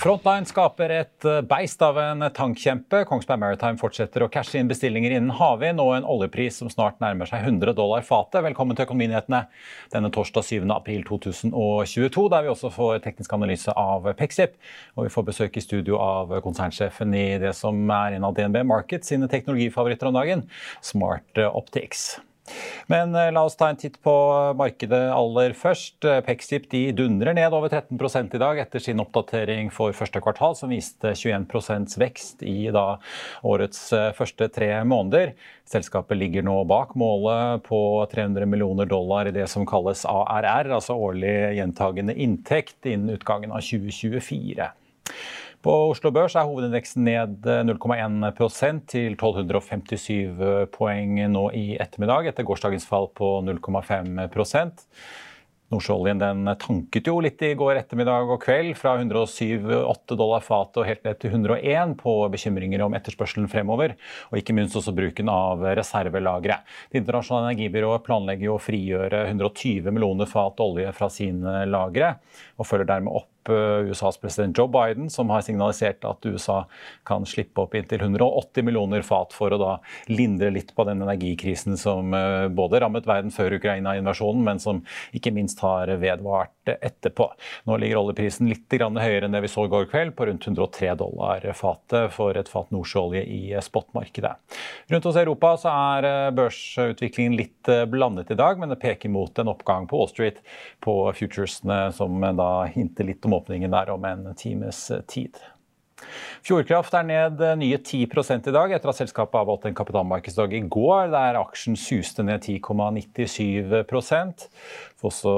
Frontline skaper et eh, beist av en tankkjempe. Kongsberg Maritime fortsetter å cashe inn bestillinger innen havvind og en oljepris som snart nærmer seg 100 dollar fatet. Velkommen til Økonominyhetene denne torsdag 7. april 2022, der vi også får teknisk analyse av Pexip. Og vi får besøk i studio av konsernsjefen i det som er en av DNB Markets sine teknologifavoritter om dagen, Smart Optics. Men eh, la oss ta en titt på markedet aller først. Eh, Pexip de dundrer ned over 13 i dag etter sin oppdatering for første kvartal, som viste 21 vekst i da årets eh, første tre måneder. Selskapet ligger nå bak målet på 300 millioner dollar i det som kalles ARR, altså årlig gjentagende inntekt, innen utgangen av 2024. På Oslo Børs er hovedindeksen ned 0,1 eh, til 1257 poeng nå i ettermiddag, etter gårsdagens fall på 0,5% Nordsjøoljen den tanket jo litt i går ettermiddag og kveld, fra 107-8 dollar fatet og helt ned til 101 på bekymringer om etterspørselen fremover, og ikke minst også bruken av reservelagre. Det internasjonale energibyrået planlegger jo å frigjøre 120 millioner fat olje fra sine lagre, og følger dermed opp Eh, USAs president Joe Biden, som har signalisert at USA kan slippe opp inntil 180 millioner fat for å da lindre litt på den energikrisen som eh, både rammet verden før Ukraina-invasjonen, men som ikke minst har vedvart etterpå. Nå ligger oljeprisen litt høyere enn det vi så i går kveld, på rundt 103 dollar fatet for et fat nordsjøolje i spotmarkedet. Rundt hos Europa så er eh, børsutviklingen litt blandet i dag, men det peker mot en oppgang på Wall Street på futuresene, som da hinter litt om om åpningen er om en times tid. Fjordkraft er ned nye 10% i dag, etter at selskapet avholdt en kapitalmarkedsdag i går, der aksjen suste ned 10,97% Får også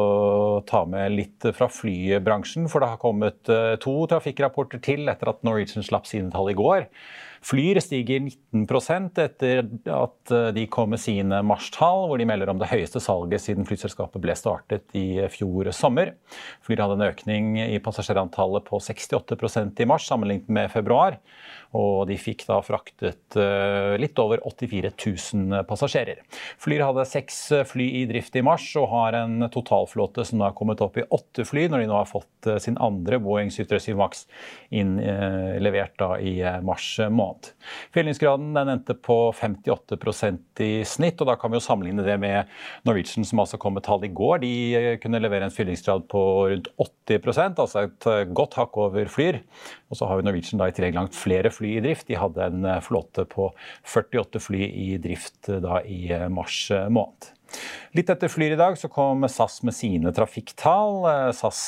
ta med litt fra flybransjen, for det har kommet eh, to trafikkrapporter til etter at Norwegian slapp sine tall i går. Flyr stiger 19% etter at eh, de kom med sine marstall, hvor de melder om det høyeste salget siden flyselskapet ble startet i fjor sommer. Flyr hadde en økning i passasjerantallet på 68% i mars sammenlignet med februar. Og de fikk da fraktet eh, litt over 84 000 passasjerer. Flyr hadde seks fly i drift i mars og har en totalflåte som nå har kommet opp i åtte fly, når de nå har fått eh, sin andre Boeing 737 Max inn, levert da i mars måned. Fyllingsgraden den endte på 58% i snitt, og da kan vi jo sammenligne det med Norwegian, som altså kom med tall i går. De kunne levere en fyllingsgrad på rundt 80% altså et godt hakk over Flyr. Og så har jo Norwegian da i tillegg langt flere fly i drift. De hadde en eh, flåte på 48 fly i drift eh, da i eh, mars måned. Litt etter Flyr i dag så kom SAS med sine trafikktall. SAS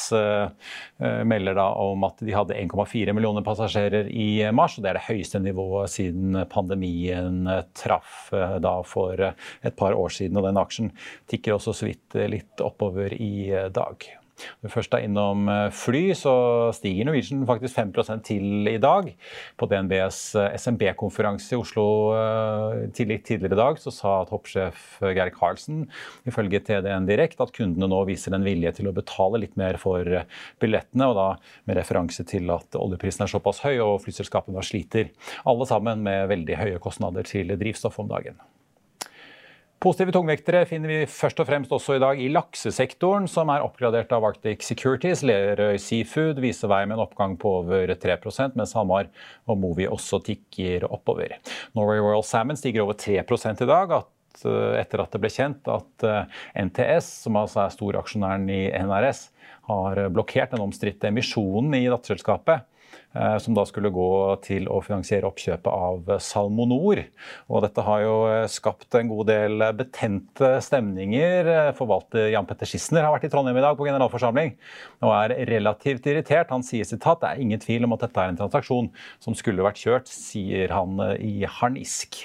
melder da om at de hadde 1,4 millioner passasjerer i mars. og Det er det høyeste nivået siden pandemien traff da for et par år siden. og Den aksjen tikker også så vidt litt oppover i dag. Når vi først er innom eh, fly, så stiger Norwegian faktisk 5 til i dag. På DNBs eh, SMB-konferanse i Oslo eh, tidligere i dag så sa toppsjef Geir Karlsen ifølge TDN Direkt at kundene nå viser en vilje til å betale litt mer for billettene, og da med referanse til at oljeprisen er såpass høy og flyselskapene sliter alle sammen med veldig høye kostnader til drivstoff om dagen. Positive tungvektere finner vi først og fremst også i dag i laksesektoren, som er oppgradert av Arctic Securities. Lerøy Seafood viser vei med en oppgang på over 3% mens Hamar og Movi også tikker oppover. Norway Royal Salmon stiger over 3% i dag. at etter at det ble kjent at eh, NTS, som altså er storaksjonæren i NRS, har blokkert den omstridte emisjonen i datterselskapet. Eh, som da skulle gå til å finansiere oppkjøpet av Salmonor. Og dette har jo eh, skapt en god del betente stemninger. Forvalter Jan Petter Schissner har vært i Trondheim i dag på generalforsamling og er relativt irritert. Han sier sitat det er ingen tvil om at dette er en transaksjon som skulle vært kjørt, sier han i harnisk.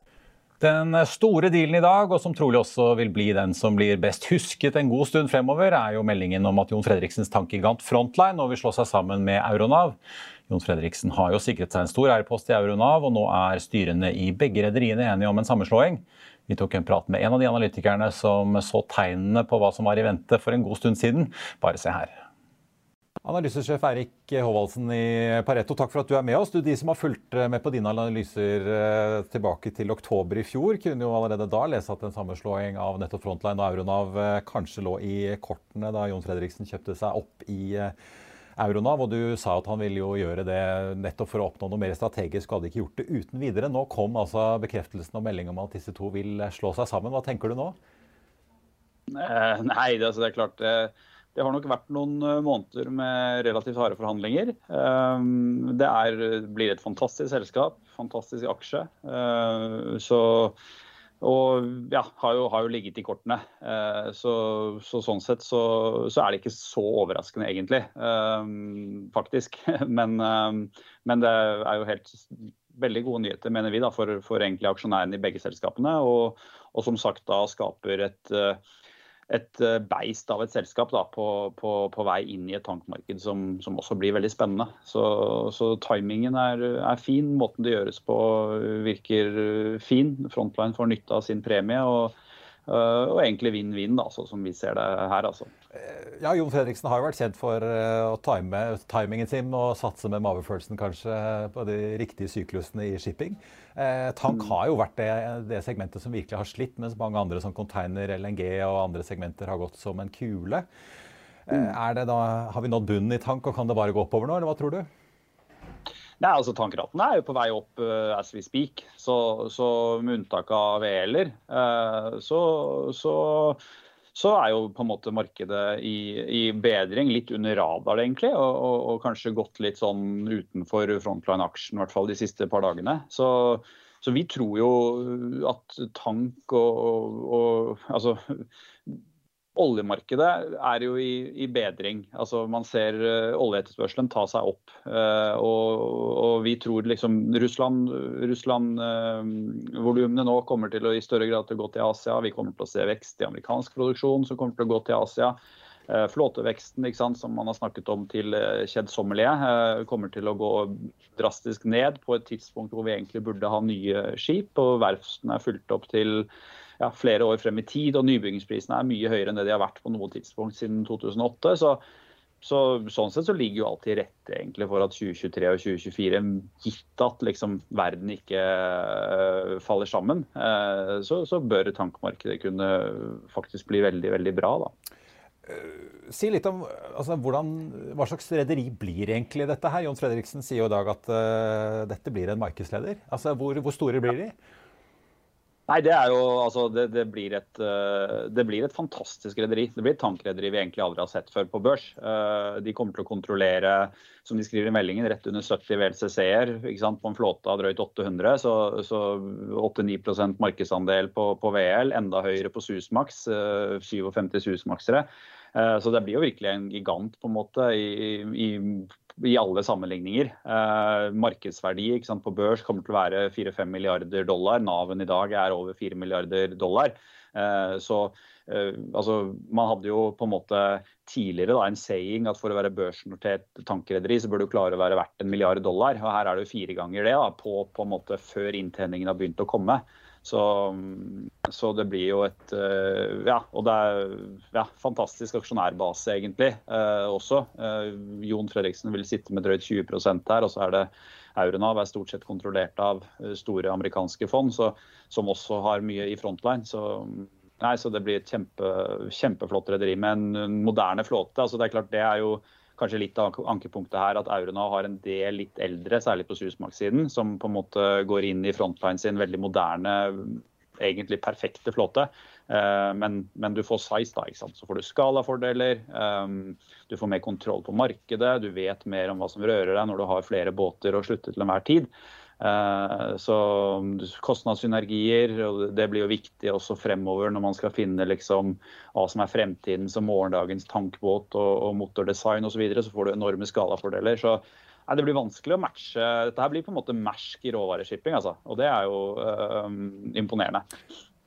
Den store dealen i dag, og som trolig også vil bli den som blir best husket en god stund fremover, er jo meldingen om at Jon Fredriksens tankegigant Frontline nå vil slå seg sammen med Euronav. Jon Fredriksen har jo sikret seg en stor eierpost i Euronav, og nå er styrene i begge rederiene enige om en sammenslåing. Vi tok en prat med en av de analytikerne som så tegnene på hva som var i vente for en god stund siden. Bare se her. Analysesjef Eirik Håvaldsen i Pareto, takk for at du er med oss. Du, de som har fulgt eh, med på dine analyser eh, tilbake til oktober i fjor, kunne jo allerede da lese at en sammenslåing av nettopp Frontline og Euronav eh, kanskje lå i kortene da Jon Fredriksen kjøpte seg opp i Euronav. Og du sa at han ville jo gjøre det nettopp for å oppnå noe mer strategisk, og hadde ikke gjort det uten videre. Nå kom altså bekreftelsen og meldingen om at disse to vil slå seg sammen. Hva tenker du nå? Nei, altså, det er klart. Eh det har nok vært noen eh, måneder med relativt harde forhandlinger. Ehm, det er, blir et fantastisk selskap, fantastisk aksje. Eh, så, og ja, har jo, har jo, ligget i kortene. Eh, så, så sånn sett så, så, er det ikke så overraskende, egentlig. Ehm, faktisk. Men, ehm, men det er jo helt veldig gode nyheter, mener vi, da, for, for aksjonærene i begge selskapene. Og, og som sagt da skaper et et eh, beist av et selskap da, på, på, på, vei inn i et tankmarked som, som også blir veldig spennende. Så, så timingen er, er, fin. Måten det gjøres på virker fin. Frontline får nytte av sin premie. og og egentlig vinn-vinn, sånn som vi ser det her. altså. Ja, Jon Fredriksen har jo vært kjent for uh, å time timingen sin og satse med mavefølelsen kanskje på de riktige syklusene i shipping. Uh, tank mm. har jo vært det, det, segmentet som virkelig har slitt, mens mange andre som container, LNG og andre segmenter har gått som en kule. Mm. Da, har vi nådd bunnen i tank, og kan det bare gå oppover nå, eller hva tror du? Nei, altså Tankraten er jo på vei opp uh, as we speak. Så, så med unntak av VL-er, uh, så, så, så, er jo på en måte markedet i, i bedring. Litt under radar, egentlig. Og, og, og, kanskje gått litt sånn utenfor frontline-aksjen, i hvert fall de siste par dagene. Så, så vi tror jo at tank og, og altså Oljemarkedet er jo i, i bedring. Altså Man ser uh, oljeetterspørselen ta seg opp. Uh, og, og, vi tror liksom Russland-volumene Russland, uh, nå kommer til å i større grad til å gå til Asia. Vi kommer til å se vekst i amerikansk produksjon som kommer til å gå til Asia. Uh, flåteveksten sant, som man har snakket om til kjedsommelige, kommer til å gå drastisk ned på et tidspunkt hvor vi egentlig burde ha nye skip. Og verftene er fulgt opp til ja, flere år frem i tid, og nybyggingsprisene er mye høyere enn det de har vært på noe tidspunkt siden 2008. Så, så sånn sett så ligger jo alt til rette egentlig for at 2023 og 2024, gitt at liksom verden ikke uh, faller sammen, uh, så, så, bør tankmarkedet kunne faktisk bli veldig, veldig bra. da. Uh, si litt om altså, hvordan, Hva slags rederi blir egentlig dette her? Jon Fredriksen sier jo i dag at dette blir en markedsleder. Altså, hvor, hvor store blir de? Nei, det er jo altså Det, det, blir, et, eh, det blir, et, fantastisk rederi. Det blir et tankrederi vi egentlig aldri har sett før på børs. Eh, de kommer til å kontrollere, som de skriver i meldingen, rett under 70 VLCC-er på en flåte av drøyt 800. Så, så 8-9 markedsandel på, på, VL, enda høyere på Susmax. 57 eh, Susmaxere. Så det blir jo virkelig en gigant på en måte i, i i alle sammenligninger. Eh, markedsverdi sant, på børs kommer til å være 4-5 milliarder dollar. Naven i dag er over 4 milliarder dollar. Så altså, man hadde jo på en måte tidligere da, en saying at for å være børsnotert tankrederi, så bør du klare å være verdt en milliard dollar. Og her er det jo fire ganger det da, på, på en måte før inntjeningen har begynt å komme. Så, så, det blir jo et eh, Ja, og det er ja, fantastisk aksjonærbase, egentlig, eh, også. Eh, Jon Fredriksen vil sitte med drøyt 20% her, og så er det Euronav er stort sett kontrollert av eh, store amerikanske fond, så, som også har mye i frontline. Så, nei, så det blir et kjempe, kjempeflott rederi med en moderne flåte. Altså, det er klart, det er jo kanskje litt av ankepunktet her at Aurona har en del litt eldre, særlig på susmarksiden, som på en måte går inn i frontline sin veldig moderne, egentlig perfekte flåte. Eh, men, men, du får size, da. ikke sant? Så får du skalafordeler. Um, du får mer kontroll på markedet. Du vet mer om hva som rører deg når du har flere båter å slutte til enhver tid. Eh, så kostnadssynergier, og det blir jo viktig også fremover når man skal finne liksom hva som er fremtidens og morgendagens tankbåt og, og motordesign osv. Så, videre, så får du enorme skalafordeler. Så nei, det blir vanskelig å matche. Dette her blir på en måte Mersk i råvareshipping, altså. Og det er jo øh, imponerende.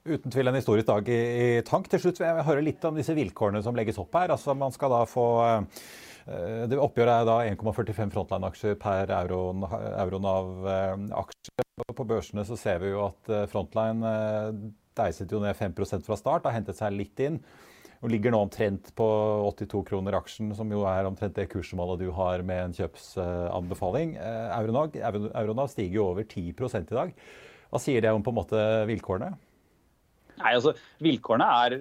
Uten tvil en historisk dag i, i tank. Til slutt vil jeg høre litt om disse vilkårene som legges opp her. Altså Man skal da få Eh, det Oppgjøret er da 1,45 Frontline-aksjer per Euronav-aksje. På børsene så ser vi jo at eh, Frontline eh, deiset jo ned 5 fra start, har hentet seg litt inn. Og ligger nå omtrent på 82 kroner aksjen, som jo er omtrent det kursmålet du har med en kjøpsanbefaling. Euronav, Euronav stiger jo over 10 i dag. Hva sier det om på en måte vilkårene? Nei, altså Vilkårene er,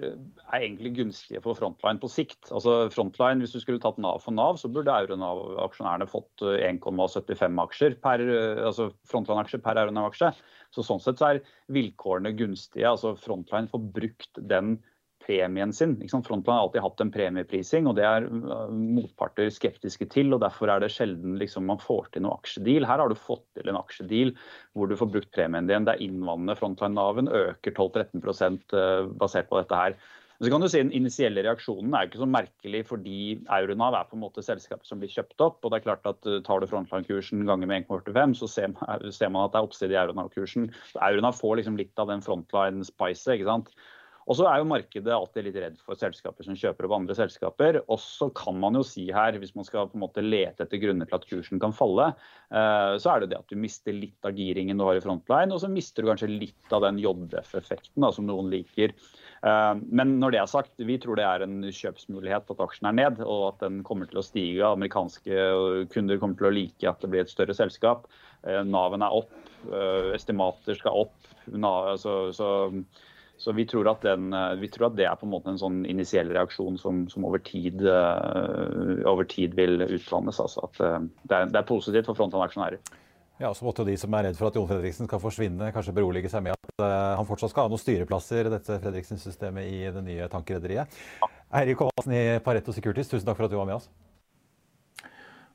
er, egentlig gunstige for Frontline på sikt. Altså Frontline, Hvis du skulle tatt Nav for Nav, så burde Euronav-aksjonærene fått 1,75 eh, aksjer per, eh, altså Frontline-aksje per Euronav-aksje. Så Sånn sett så er vilkårene gunstige. altså Frontline får brukt den premien sin. Frontline har alltid hatt en premieprising, og det er øh, motparter skeptiske til. og Derfor er det sjelden liksom, man får til noen aksjedeal. Her har du fått til en aksjedeal hvor du får brukt premien din. Det er innvandrende Frontline-Naven øker 12-13% øh, basert på dette her. Så kan du si Den initielle reaksjonen er ikke så merkelig, fordi Euronav er på en måte selskapet som blir kjøpt opp. og det er klart at øh, Tar du frontline-kursen ganger med 1,45, så ser man, ser man, at det er oppside i Euronav-kursen. Euronav får liksom litt av den frontline-spicet. ikke sant? Og så er jo markedet alltid litt redd for selskaper som kjøper opp andre selskaper. Og så kan man jo si her, hvis man skal på en måte lete etter grunner til at kursen kan falle, eh, så er det det at du mister litt av giringen du har i frontline, og så mister du kanskje litt av den JF-effekten som noen liker. Eh, men når det er sagt, vi tror det er en kjøpsmulighet at aksjen er ned, og at den kommer til å stige. Amerikanske kunder kommer til å like at det blir et større selskap. Eh, Naven er opp, estimater skal opp. Så, så så vi tror, den, eh, vi tror, at det er på en måte en sånn initiell reaksjon som, som over, tid, uh, over, tid, vil utvannes. Altså at uh, det, er, det, er, positivt for frontline-aksjonærer. Ja, så måtte jo De som er redd for at Jon Fredriksen skal forsvinne, kanskje berolige seg med at han fortsatt skal ha noen styreplasser dette Fredriksen-systemet i det nye tankrederiet. Eirik Håvassen i Pareto Securities, tusen takk for at du var med oss.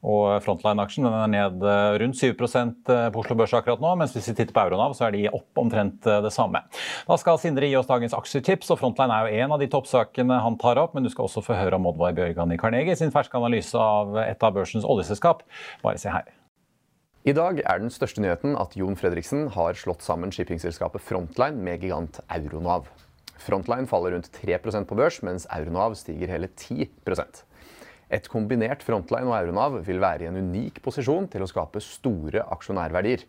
Og Frontline-aksjen er ned eh, rundt 7 eh, på Oslo Børs akkurat nå, mens hvis vi titter på Euronav, så er de opp omtrent eh, det samme. Da skal Sindre gi oss dagens aksjetips, og Frontline er jo en av de toppsakene han tar opp, men du skal også få høre om Oddvar Bjørgan i Carnegie sin ferske analyse av et av børsens oljeselskap. Bare se her. I dag er den største nyheten at Jon Fredriksen har slått sammen shippingselskapet Frontline med gigant Euronav. Frontline faller rundt 3% på børs, mens Euronav stiger hele 10 et kombinert Frontline og Euronav vil være i en unik posisjon til å skape store aksjonærverdier.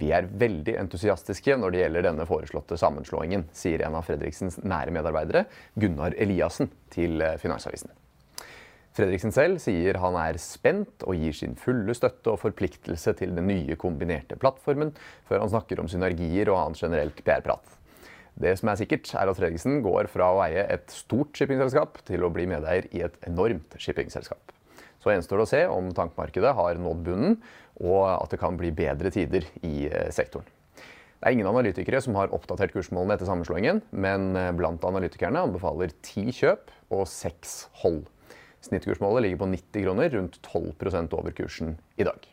Vi er veldig entusiastiske når det gjelder denne foreslåtte sammenslåingen, sier en av Fredriksens nære medarbeidere, Gunnar Eliassen, til eh, Finansavisen. Fredriksen selv sier han er spent og gir sin fulle støtte og forpliktelse til den nye kombinerte plattformen, før han snakker om synergier og annet generelt PR-prat. Det som er sikkert, er at Fredriksen går fra å eie et stort shippingselskap til å bli medeier i et enormt shippingselskap. Så gjenstår det å se om tankmarkedet har nådd bunnen, og at det kan bli bedre tider i eh, sektoren. Det er ingen analytikere som har oppdatert kursmålene etter sammenslåingen, men eh, blant analytikerne anbefaler ti kjøp og seks hold. Snittkursmålet ligger på 90 kroner, rundt 12% over kursen i dag.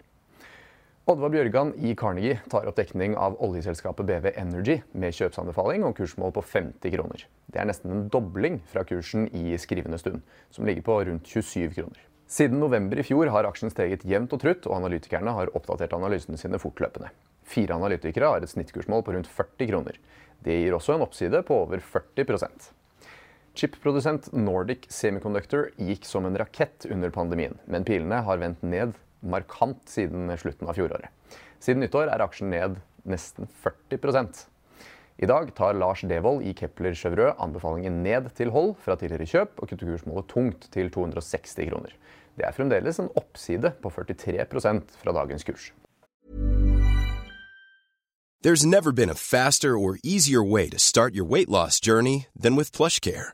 Oddvar Bjørgan i Carnegie tar opp dekning av oljeselskapet BV Energy med kjøpsanbefaling og kursmål på 50 kroner. Det er nesten en dobling fra kursen i skrivende stund, som ligger på rundt 27 kroner. Siden november i fjor har aksjen steget jevnt og trutt, og analytikerne har oppdatert analysene sine fortløpende. Fire analytikere har et snittkursmål på rundt 40 kroner. Det gir også en oppside på over 40 Chip-produsent Nordic Semiconductor gikk som en rakett under pandemien, men pilene har vendt ned markant siden slutten av fjoråret. Siden nyttår er aksjen ned nesten 40 I dag tar Lars Devold i Kepler Chevreux anbefalingen ned til hold fra tidligere kjøp, og kutter kursmålet tungt til 260 kroner. Det er fremdeles en oppside på 43% fra dagens kurs. There's never been a faster or easier way to start your weight loss journey than with PlushCare.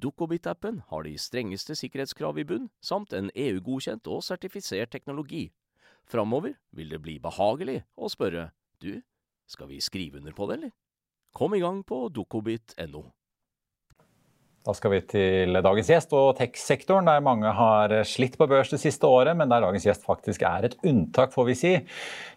Dukkobit-appen har de strengeste sikkerhetskrav i bunn, samt en EU-godkjent og sertifisert teknologi. Framover vil det bli behagelig å spørre du, skal vi skrive under på det, eller? Kom i gang på dukkobit.no. Da skal vi til dagens gjest og tech-sektoren, der mange har slitt på børs det siste året, men der dagens gjest faktisk er et unntak, får vi si.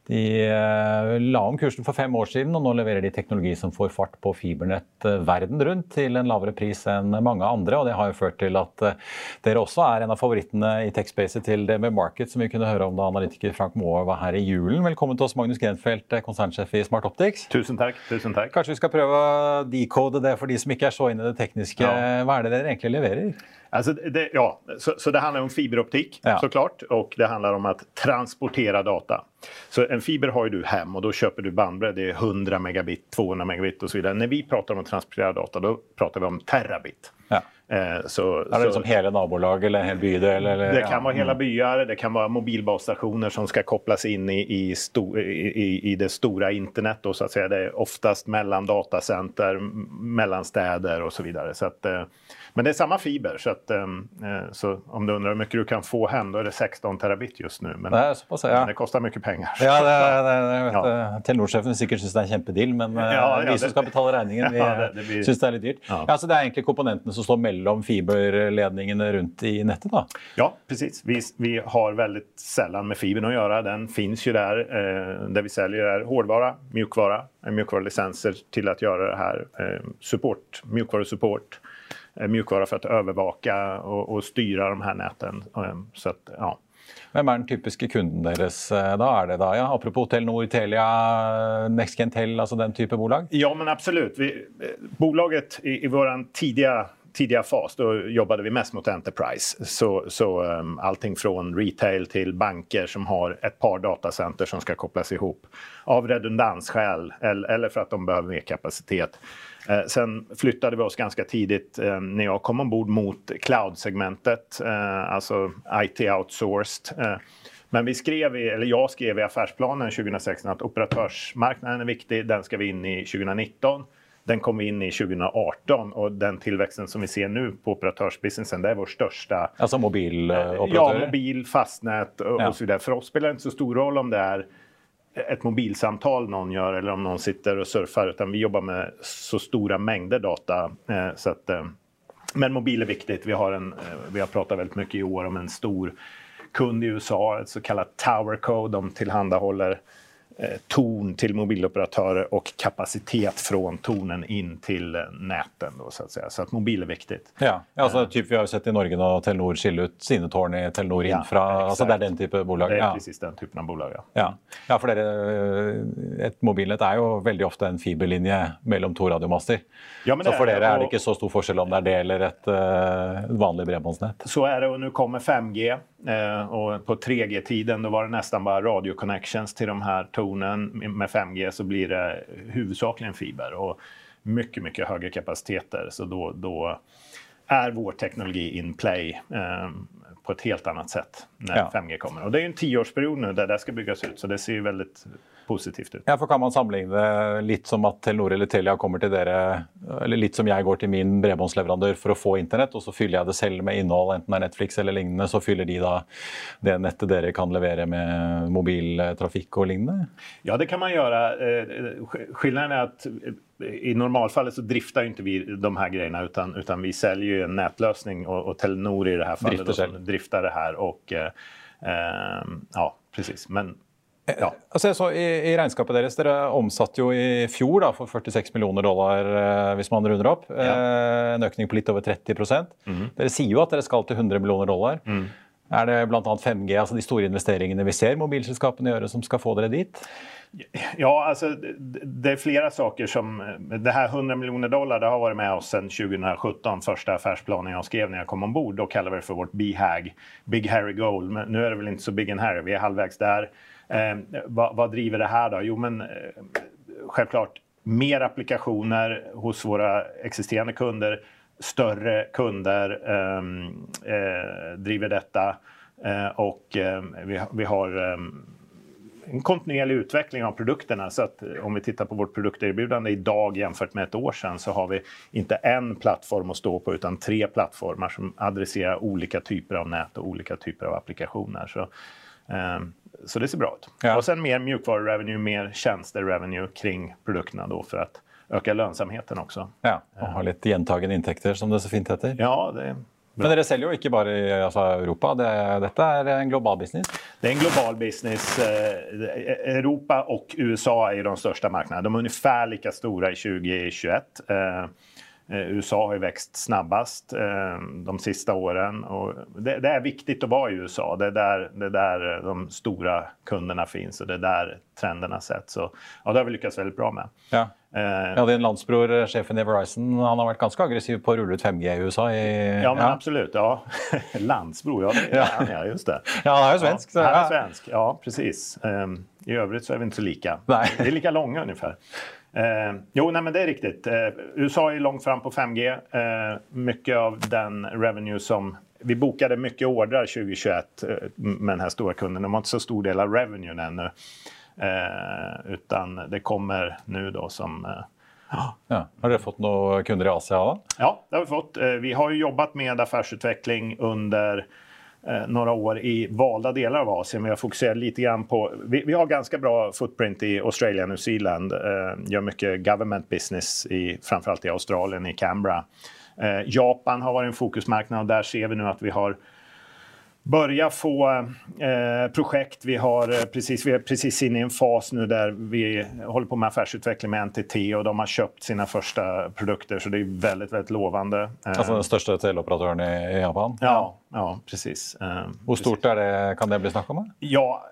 De eh, la om kursen for fem år siden, og nå leverer de teknologi som får fart på fibernett eh, verden rundt til en lavere pris enn mange andre. og Det har jo ført til at eh, dere også er en av favorittene i tech-spacet til DB Market, som vi kunne høre om da analytiker Frank Moe var her i julen. Velkommen til oss, Magnus Grenfeldt, konsernsjef i Smart Optics. Tusen takk. tusen takk. Kanskje vi skal prøve å decode det for de som ikke er så inne i det tekniske. Ja. Hva er det dere egentlig leverer? Alltså det, ja, så, så, det handlar om fiberoptik ja. såklart och det handlar om att transportera data. Så en fiber har ju du hem och då köper du bandbredd, det är 100 megabit, 200 megabit och så vidare. När vi pratar om att transportera data då pratar vi om terabit. Ja. Eh, så, är det som hela nabolag eller en hel bydel? Eller, det kan ja. vara hela mm. byar, det kan vara mobilbasstationer som ska kopplas in i, i, sto, i, i det stora internet. Då, så att säga. Det är oftast mellan datacenter, mellan städer och så vidare. Så att, eh, men det är samma fiber, så, att, ehm, eh, så om du undrar hur mycket du kan få hem, då är det 16 terabit just nu. Men, det, pass, ja. men det kostar mycket pengar. Ja, det, det, ja. Telenor-sjefen sikkert syns det er en kjempedeal, men eh, ja, ja, vi som skal betale regningen, vi ja, blir... syns det er litt dyrt. Ja. Ja, så Det er egentlig komponentene som står mellom fiberledningene rundt i nettet? da? Ja, precis. Vi, vi har veldig sällan med fibern å gjøre. Den finnes jo der. Eh, det vi selger er hårdvara, mjukvara, mjukvarelisenser til å gjøre det her. Eh, support, mjukvarusupport Eh, mjukvara for å overvåke og, og styre de her näten. Eh, så att, ja. Hvem er den typiske kunden deres eh, da? Er det da, ja, Apropos Telenor, Telia, NextGenTel, altså den type bolag? Ja, men absolutt. Vi, bolaget i, i vår tidiga, tidiga fas då jobbade vi mest mot Enterprise. Så, så um, allting från retail til banker som har et par datacenter som skal kopplas ihop av redundansskäl eller, eller för att de behöver mer kapacitet. Eh, sen flyttade vi oss ganska tidigt eh, när jag kom ombord mot cloud-segmentet, eh, alltså IT outsourced. Men vi skrev i, eller jag skrev i affärsplanen 2016 att operatörsmarknaden är viktig, den ska vi in i 2019. Den kom vi in i 2018 och den tillväxten som vi ser nu på operatörsbusinessen, det är vår största... Alltså mobiloperatör? Ja, mobil, fastnät och, ja. och så vidare. För oss spelar det inte så stor roll om det är ett mobilsamtal någon gör eller om någon sitter och surfar utan vi jobbar med så stora mängder data. Eh, så att, eh, men mobil är viktigt. Vi har, en, eh, vi har pratat väldigt mycket i år om en stor kund i USA, ett så kallat Tower. De tillhandahåller torn till mobiloperatörer och kapacitet från tornen inn til näten. Då, så, att säga. så att mobil er viktig. Ja, altså, typ, Vi har jo sett i Norge nå Telenor skille ut sine tårn i Telenor Infra. Ja, det er den type bolag? Det er precis den typen av bolag, ja. ja. ja for dere, Et mobilnett er jo veldig ofte en fiberlinje mellom to radiomaster. Ja, så for dere er det ikke så stor forskjell om det er det eller et uh, vanlig bredbåndsnett? Så er det, jo, nå kommer 5G. Uh, og på 3G-tiden var det nesten bare radioconnections til de her tornen. med 5G så blir det huvudsakligen fiber och mycket, mycket högre kapaciteter. Så då är vår teknologi in play eh, på ett helt annat sätt när ja. 5G kommer. Och det är en tioårsperiod nu där det ska byggas ut, så det ser ju väldigt positivt ut. Ja, for Kan man sammenligne det litt som at Telenor eller Telia kommer til dere, eller litt som jeg går til min bredbåndsleverandør for å få internett, og så fyller jeg det selv med innhold, enten det er Netflix eller lignende, så fyller de da det nettet dere kan levere med mobiltrafikk og lignende? Ja, det kan man gjøre. Eh, Skillnaden er at i normalfallet så drifter jo ikke vi de her greiene, utan, utan vi selger jo en nettløsning, og, og Telenor i det her fallet drifter, drifter det her. Og, eh, eh ja, precis. Men ja. Altså, så i, i, regnskapet deres, Dere omsatte jo i fjor da, for 46 millioner dollar, eh, hvis man runder opp. Ja. Eh, en økning på litt over 30% mm. Dere sier jo at dere skal til 100 millioner dollar. Mm. Er det bl.a. 5G, altså de store investeringene vi ser mobilselskapene gjøre, som skal få dere dit? Ja, altså, det er flere saker som Det her 100 millioner dollar det har vært med oss siden 2017. Første affærsplanen jeg skrev når jeg kom om bord. Da kaller vi det for vårt BHAG, Big Harry Goal. Men nå er det vel ikke så big and Harry, vi er halvveis der. Eh, hva, hva, driver det her, da? Jo, men eh, självklart mer applikasjoner hos våre eksisterende kunder. Större kunder ehm, eh, driver detta eh, och eh, vi, vi, har ehm, en kontinuerlig utveckling av produkterna. Så att om vi tittar på vårt produkterbjudande idag jämfört med ett år sedan så har vi inte en plattform att stå på utan tre plattformar som adresserar olika typer av nät och olika typer av applikationer. Så, eh, så det ser bra ut. Ja. Och sen mer mjukvarurevenue, mer tjänster-revenue kring produkterna då för att øke lønnsomheten også. Ja, og ha litt gjentagende inntekter, som det så fint heter. Ja, det Men dere selger jo ikke bare i altså, Europa, det, dette er en global business? Det er en global business. Eh, Europa og USA er de største markedene. De er omtrent like store i 2021. Eh, USA har ju växt snabbast eh, de sista åren. Och det, det, är viktigt att vara i USA. Det är, där, det är där de stora kunderna finns och det är där trenderna sätts. Så, ja, det har vi lyckats väldigt bra med. Ja. Eh, ja, din landsbror, sjefen i Verizon, han har vært ganske aggressiv på å rulle ut 5G i USA? I, ja, men ja. absolut. Ja. landsbror, ja, det är han, ja, just det. Ja, han er jo svensk. Ja, han er svensk, ja precis. Um, I øvrig så er vi ikke så like. Vi er like lange ungefär. Eh, jo, nej, men det är riktigt. Eh, USA är långt fram på 5G. Eh, mycket av den revenue som... Vi bokade mycket ordrar 2021 eh, med den här stora kunden. De har inte så stor del av revenuen ännu. Eh, utan det kommer nu då som... Eh, ja. Har dere fått noen kunder i Asia? da? Ja, det har vi fått. Vi har jobbat med affärsutveckling under några år i valda delar av Asien. Vi har fokuserat lite grann på... Vi, vi har ganska bra footprint i Australien och New Zealand. Eh, gör mycket government business, i, framförallt i Australien, i Canberra. Eh, Japan har varit en fokusmarknad och där ser vi nu att vi har börja få eh, projekt. Vi, har eh, precis, vi är precis inne i en fas nu där vi håller på med affärsutveckling med NTT och de har köpt sina första produkter så det är väldigt, väldigt lovande. Eh, alltså den största teleoperatören i Japan? Ja, ja precis. Eh, Hur stort är det, kan det bli snack om? Ja,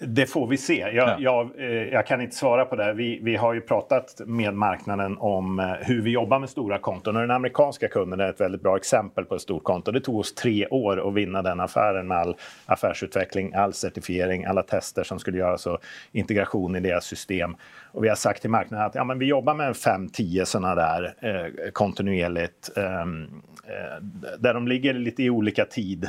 det får vi se. Jag, ja. jag, eh, jag, kan inte svara på det. Vi, vi, har ju pratat med marknaden om eh, hur vi jobbar med stora konton. Och den amerikanska kunden är ett väldigt bra exempel på ett stort konto. Det tog oss tre år att vinna den affären med all affärsutveckling, all certifiering, alla tester som skulle göras och integration i deras system. Och vi har sagt till marknaden att ja, men vi jobbar med 5-10 sådana där eh, kontinuerligt. Ehm, eh, där de ligger lite i olika tid.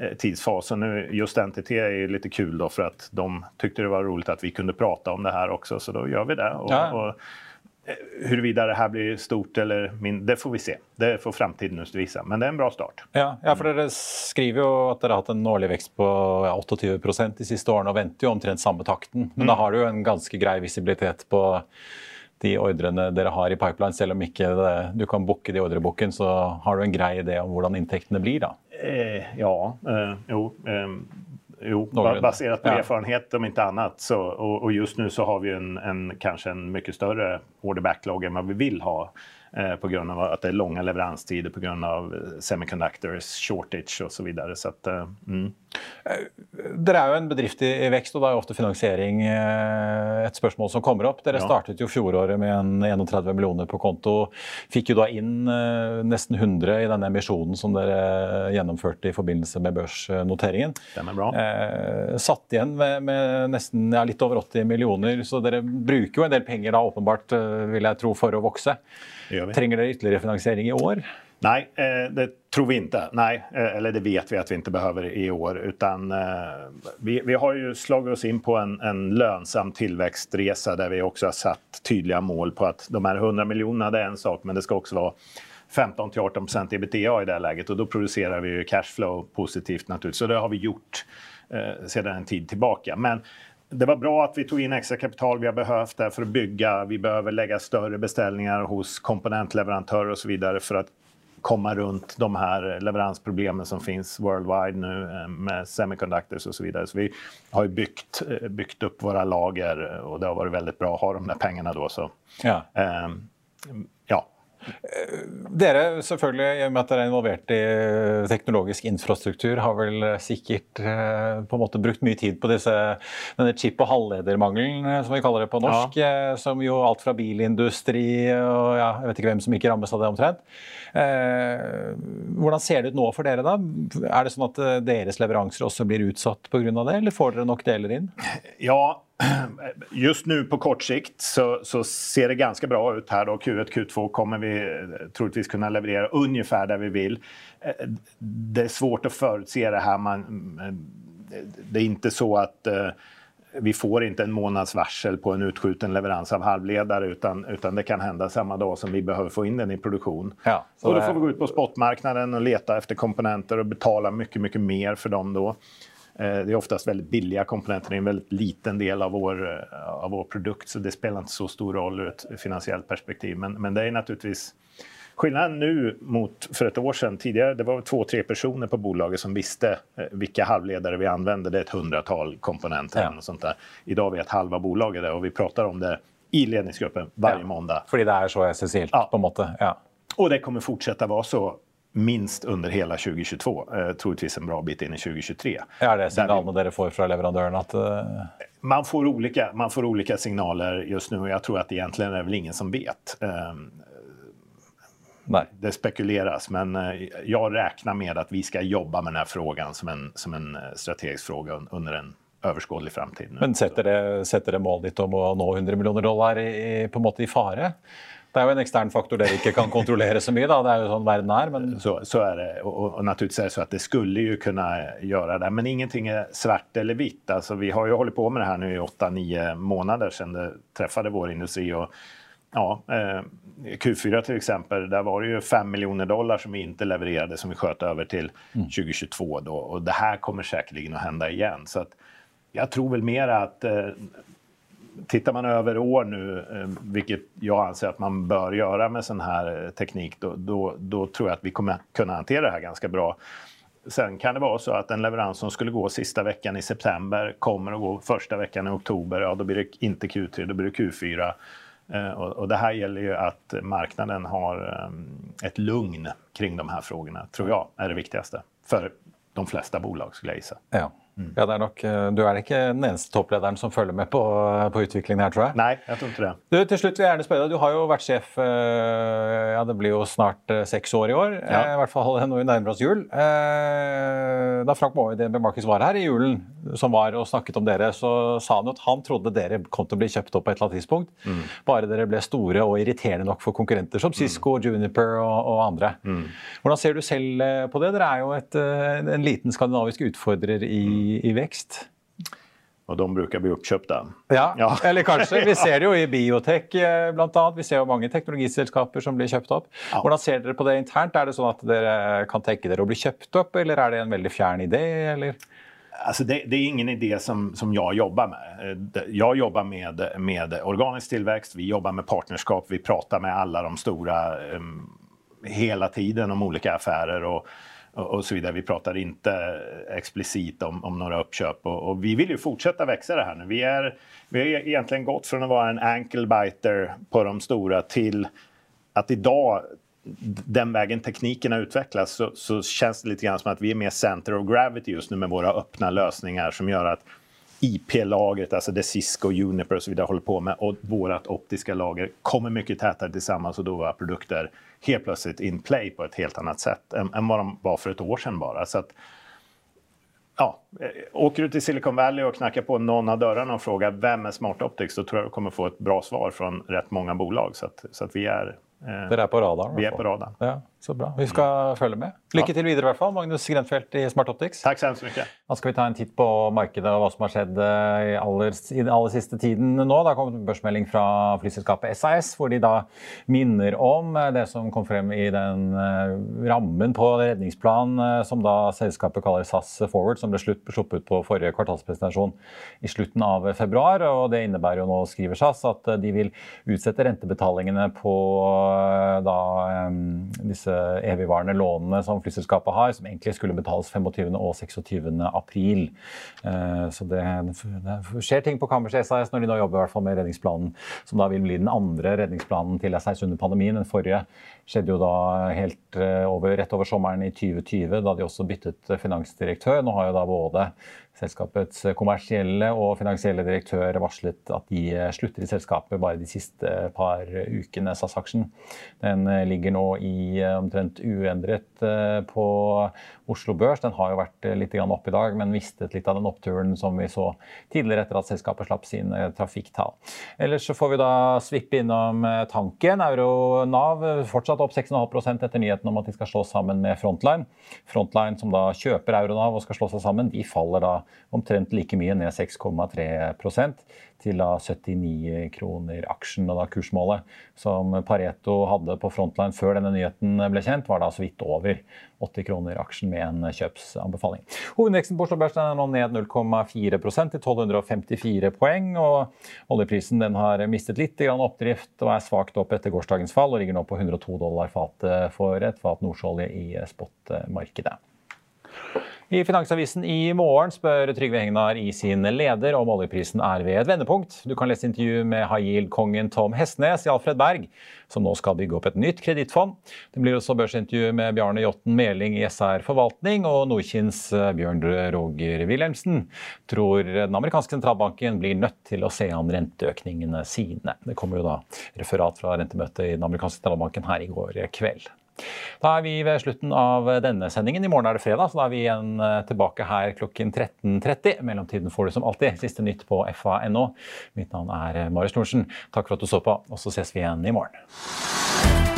Eh, tidsfasen. Nu, just NTT är lite kul då för att de tyckte det var roligt att vi kunde prata om det här också så då gör vi det. Och, ja. och, eh, huruvida det her blir stort eller mindre, det får vi se. Det får framtiden visa. Men det er en bra start. Ja, ja for dere skriver jo at dere har hatt en årlig vekst på 28% de siste årene og venter jo omtrent samme takten. Men mm. da har du jo en ganske grei visibilitet på de ordrene dere har i pipeline. Selv om ikke det, du kan booke de ordreboken, så har du en grei idé om hvordan inntektene blir, da? Eh, ja, eh, jo. Eh, jo, baserat på Ja. erfarenhet om inte annat. Så, och, och just nu så har vi en, en kanske en mycket större order backlog än vad vi vill ha. Eh, på at av att det er lange leveranstider på grund av eh, semiconductors shortage osv. så videre. Så att, eh, mm. Dere er jo en bedrift i, i vekst, og da er jo ofte finansiering eh, et spørsmål som kommer opp. Dere Ja. startet jo fjoråret med en 31 millioner på konto. Fikk jo da inn eh, nesten 100 i denne emisjonen som dere gjennomførte i forbindelse med børsnoteringen. Den er bra. Eh, satt igjen med, med nesten ja, litt over 80 millioner, så dere bruker jo en del penger da åpenbart, eh, vil jeg tro, for å vokse. Vi. Trenger dere ytterligere finansiering i år? Nej, eh, det tror vi inte. Nej, eh, eller det vet vi att vi inte behöver i år. Utan, eh, vi, vi har ju slagit oss in på en, en lönsam tillväxtresa där vi också har satt tydliga mål på att de här 100 miljonerna det är en sak, men det ska också vara 15 till 18 procent ebitda i det här läget och då producerar vi ju cashflow positivt naturligtvis. Så det har vi gjort eh, sedan en tid tillbaka. Men det var bra att vi tog in extra kapital vi har behövt där för att bygga. Vi behöver lägga större beställningar hos komponentleverantörer och så vidare för att komma runt de här leveransproblemen som finns worldwide nu eh, med semiconductors och så vidare. Så vi har ju byggt, eh, byggt upp våra lager og och det har varit väldigt bra att ha de där pengarna då. Så, Ja. Eh, Dere selvfølgelig, i og med at dere er involvert i teknologisk infrastruktur, har vel sikkert eh, på en måte brukt mye tid på disse, denne chip- og halvledermangelen, eh, som vi kaller det på norsk. Ja. Som jo alt fra bilindustri og ja, jeg vet ikke hvem som ikke rammes av det omtrent. Eh, hvordan ser det ut nå for dere, da? Er det sånn at eh, deres leveranser også blir utsatt pga. det, eller får dere nok deler inn? Ja, just nu på kort sikt så, så ser det ganska bra ut här. Då. Q1, Q2 kommer vi eh, troligtvis kunna leverera ungefär där vi vill. Eh, Det är svårt att förutse det här. Man, det är inte så att eh, vi får inte en månads varsel på en utskjuten leverans av halvledare utan, utan det kan hända samma dag som vi behöver få in den i produktion. Ja, och då får vi gå ut på spotmarknaden och leta efter komponenter och betala mycket, mycket mer för dem då. Eh, Det är oftast väldigt billiga komponenter, det är en väldigt liten del av vår, eh, av vår produkt så det spelar inte så stor roll ur ett finansiellt perspektiv. Men, men det är naturligtvis Skillnaden nu mot för ett år sedan, tidigare det var två, tre personer på bolaget som visste hvilke vilka halvledare vi använde. Det är ett hundratal komponenter Ja. och sånt där. Idag vet halva bolaget det och vi pratar om det i ledningsgruppen varje Ja. måndag. Fordi det er så essensielt, Ja. på en måte. Ja. Og det kommer fortsette å være så minst under hele 2022. Eh, troligvis en bra bit inn i 2023. Er det signalene dere får fra leverandøren at Uh... Man får, olika, man får olika signaler just nå, og jeg tror at egentlig er det vel ingen som vet. Eh, Nei. det spekuleres, men jeg regner med at vi skal jobbe med denne frågan som en, som en eh, strategisk fråga under en overskuelig framtid. Men setter det, setter det målet ditt om å nå 100 millioner dollar i, på en måte i fare? Det er jo en ekstern faktor dere ikke kan kontrollere så mye. da, Det er jo sånn verden er. men... Så, så er det. og, og naturligvis er det så at det skulle jo kunne gjøre det. Men ingenting er svart eller vitt. Altså, vi har jo holdt på med det her nå i 8-9 måneder siden det treffet vår industri. og ja, eh, Q4 til eksempel, der var det jo 5 miljoner dollar som vi ikke leverte, som vi skjøt over til 2022. Då. og det her kommer sikkert å hende igjen. Så at, jeg tror vel mer at eh, Tittar man över år nu, eh, vilket jag anser att man bör göra med sån här teknikk, teknik, då, då, då tror jag att vi kommer kunna hantera det här ganska bra. Sen kan det vara så att en leverans som skulle gå sista veckan i september kommer att gå första veckan i oktober. Ja, då blir det inte Q3, då blir det Q4. Eh, och det här gäller ju att marknaden har eh, ett lugn kring de här frågorna, tror jag är det viktigaste. För de flesta bolag, skulle jag gissa. Ja. Ja, det er nok, eh, Du er ikke den eneste topplederen som følger med på, på utviklingen her, tror jeg. Nei, jeg tror ikke det. Du, til slutt vil jeg gjerne spørre deg, du har jo vært sjef eh, ja, det blir jo snart eh, seks år i år. Ja. eh, I hvert fall når vi nærmer oss jul. Eh, Da Frank Moe DNB Marcus var her i julen, som var og snakket om dere, så sa han jo at han trodde dere kom til å bli kjøpt opp på et eller annet tidspunkt. Mm. Bare dere ble store og irriterende nok for konkurrenter som Cisco, Juniper og, og andre. Mm. Hvordan ser du selv eh, på det? Dere er jo et, eh, en liten skandinavisk utfordrer i, I vekst. Og de brukar bli uppköpta. Ja, Ja. eller kanskje. Vi ser det jo i biotek bl.a. blant annet. Vi ser jo mange teknologiselskaper som blir kjøpt opp. Ja. Hvordan ser dere på det internt? Er det sånn at dere kan tenke dere å bli kjøpt opp, eller er det en veldig fjern idé? Eller? Alltså det, det är ingen idé som, som jag jobbar med. Jeg jobber Jag jobbar med, med organisk tillväxt, vi jobbar med partnerskap, vi pratar med alla de stora um, hela tiden om olika affärer. Och, och så vidare. Vi pratar inte explicit om, om några uppköp och, och, vi vill ju fortsätta växa det här nu. Vi, är, vi har egentligen gått från att vara en ankle biter på de stora till att idag den vägen tekniken har utvecklats så, så, känns det lite grann som att vi är mer center of gravity just nu med våra öppna lösningar som gör att IP-lagret, alltså det Cisco, Juniper och så vidare håller på med och vårt optiska lager kommer mycket tätare tillsammans och då våra produkter helt plötsligt in play på ett helt annat sätt än, än vad de var för ett år sedan bara. Så att, ja, eh, åker du till Silicon Valley och knackar på någon av dörrarna och frågar vem är Smart Optics, då tror jag du kommer få ett bra svar från rätt många bolag. Så att, så att vi är Eh, Dere er på radaren? Vi er på radaren. Ja, så bra. Vi skal følge med. Lykke til videre, i hvert fall. Magnus Grenfeldt i Smart Optics. Takk så mye. Da skal vi ta en titt på markedet og hva som har skjedd eh, i, aller, i den aller siste tiden nå. Det har kommet en børsmelding fra flyselskapet SAS, hvor de da minner om eh, det som kom frem i den rammen på redningsplanen som da selskapet kaller SAS Forward, som ble sluppet ut på forrige kvartalspresentasjon i slutten av februar. og Det innebærer jo nå, skriver SAS, at de vil utsette rentebetalingene på da disse evigvarende lånene som flyselskapet har, som egentlig skulle betales 25. og 26. april. Eh, så det, det skjer ting på kammerset SAS når de nå jobber i hvert fall med redningsplanen, som da vil bli den andre redningsplanen til SAS under pandemien. Den forrige skjedde jo da helt eh, over, rett over sommeren i 2020, da de også byttet finansdirektør. Nå har jo da både Selskapets kommersielle og finansielle direktør varslet at de slutter i selskapet bare de siste par ukene. SAS-aksjen den ligger nå i omtrent uendret eh, på Oslo Børs. Den har jo vært litt opp i dag, men mistet litt av den oppturen som vi så tidligere etter at selskapet slapp sine trafikktall. Ellers så får vi da svippe innom eh, tanken. Euro-Nav fortsatt opp 6,5 etter nyheten om at de skal slås sammen med Frontline. Frontline som da kjøper Euronav og skal slå seg sammen, de faller da omtrent like mye, ned 6,3 til da 79 kroner aksjen. Og da kursmålet som Pareto hadde på Frontline før denne nyheten ble kjent, var da så vidt over 80 kroner aksjen med en kjøpsanbefaling. Hovedindeksen på Oslo Børs er nå ned 0,4% til 1254 poeng. og Oljeprisen den har mistet litt oppdrift og er svakt opp etter gårsdagens fall og ligger nå på 102 dollar fatet for et fat nordsjøolje i spotmarkedet. I Finansavisen i morgen spør Trygve Hegnar i sin leder om oljeprisen er ved et vendepunkt. Du kan lese intervju med high yield-kongen Tom Hestnes i Alfred Berg, som nå skal bygge opp et nytt kredittfond. Det blir også børsintervju med Bjarne Jotten Meling i SR Forvaltning, og Nordkinns eh, Bjørn Roger Wilhelmsen tror den amerikanske sentralbanken blir nødt til å se an renteøkningene sine. Det kommer jo da referat fra rentemøtet i den amerikanske sentralbanken her i går kveld. Da er vi ved slutten av denne sendingen. I morgen er det fredag, så da er vi igjen eh, tilbake her klokken 13.30. I mellomtiden får du som alltid siste nytt på fa.no. Mitt navn er Marius Thorensen. Takk for at du så på, og så ses vi igjen i morgen.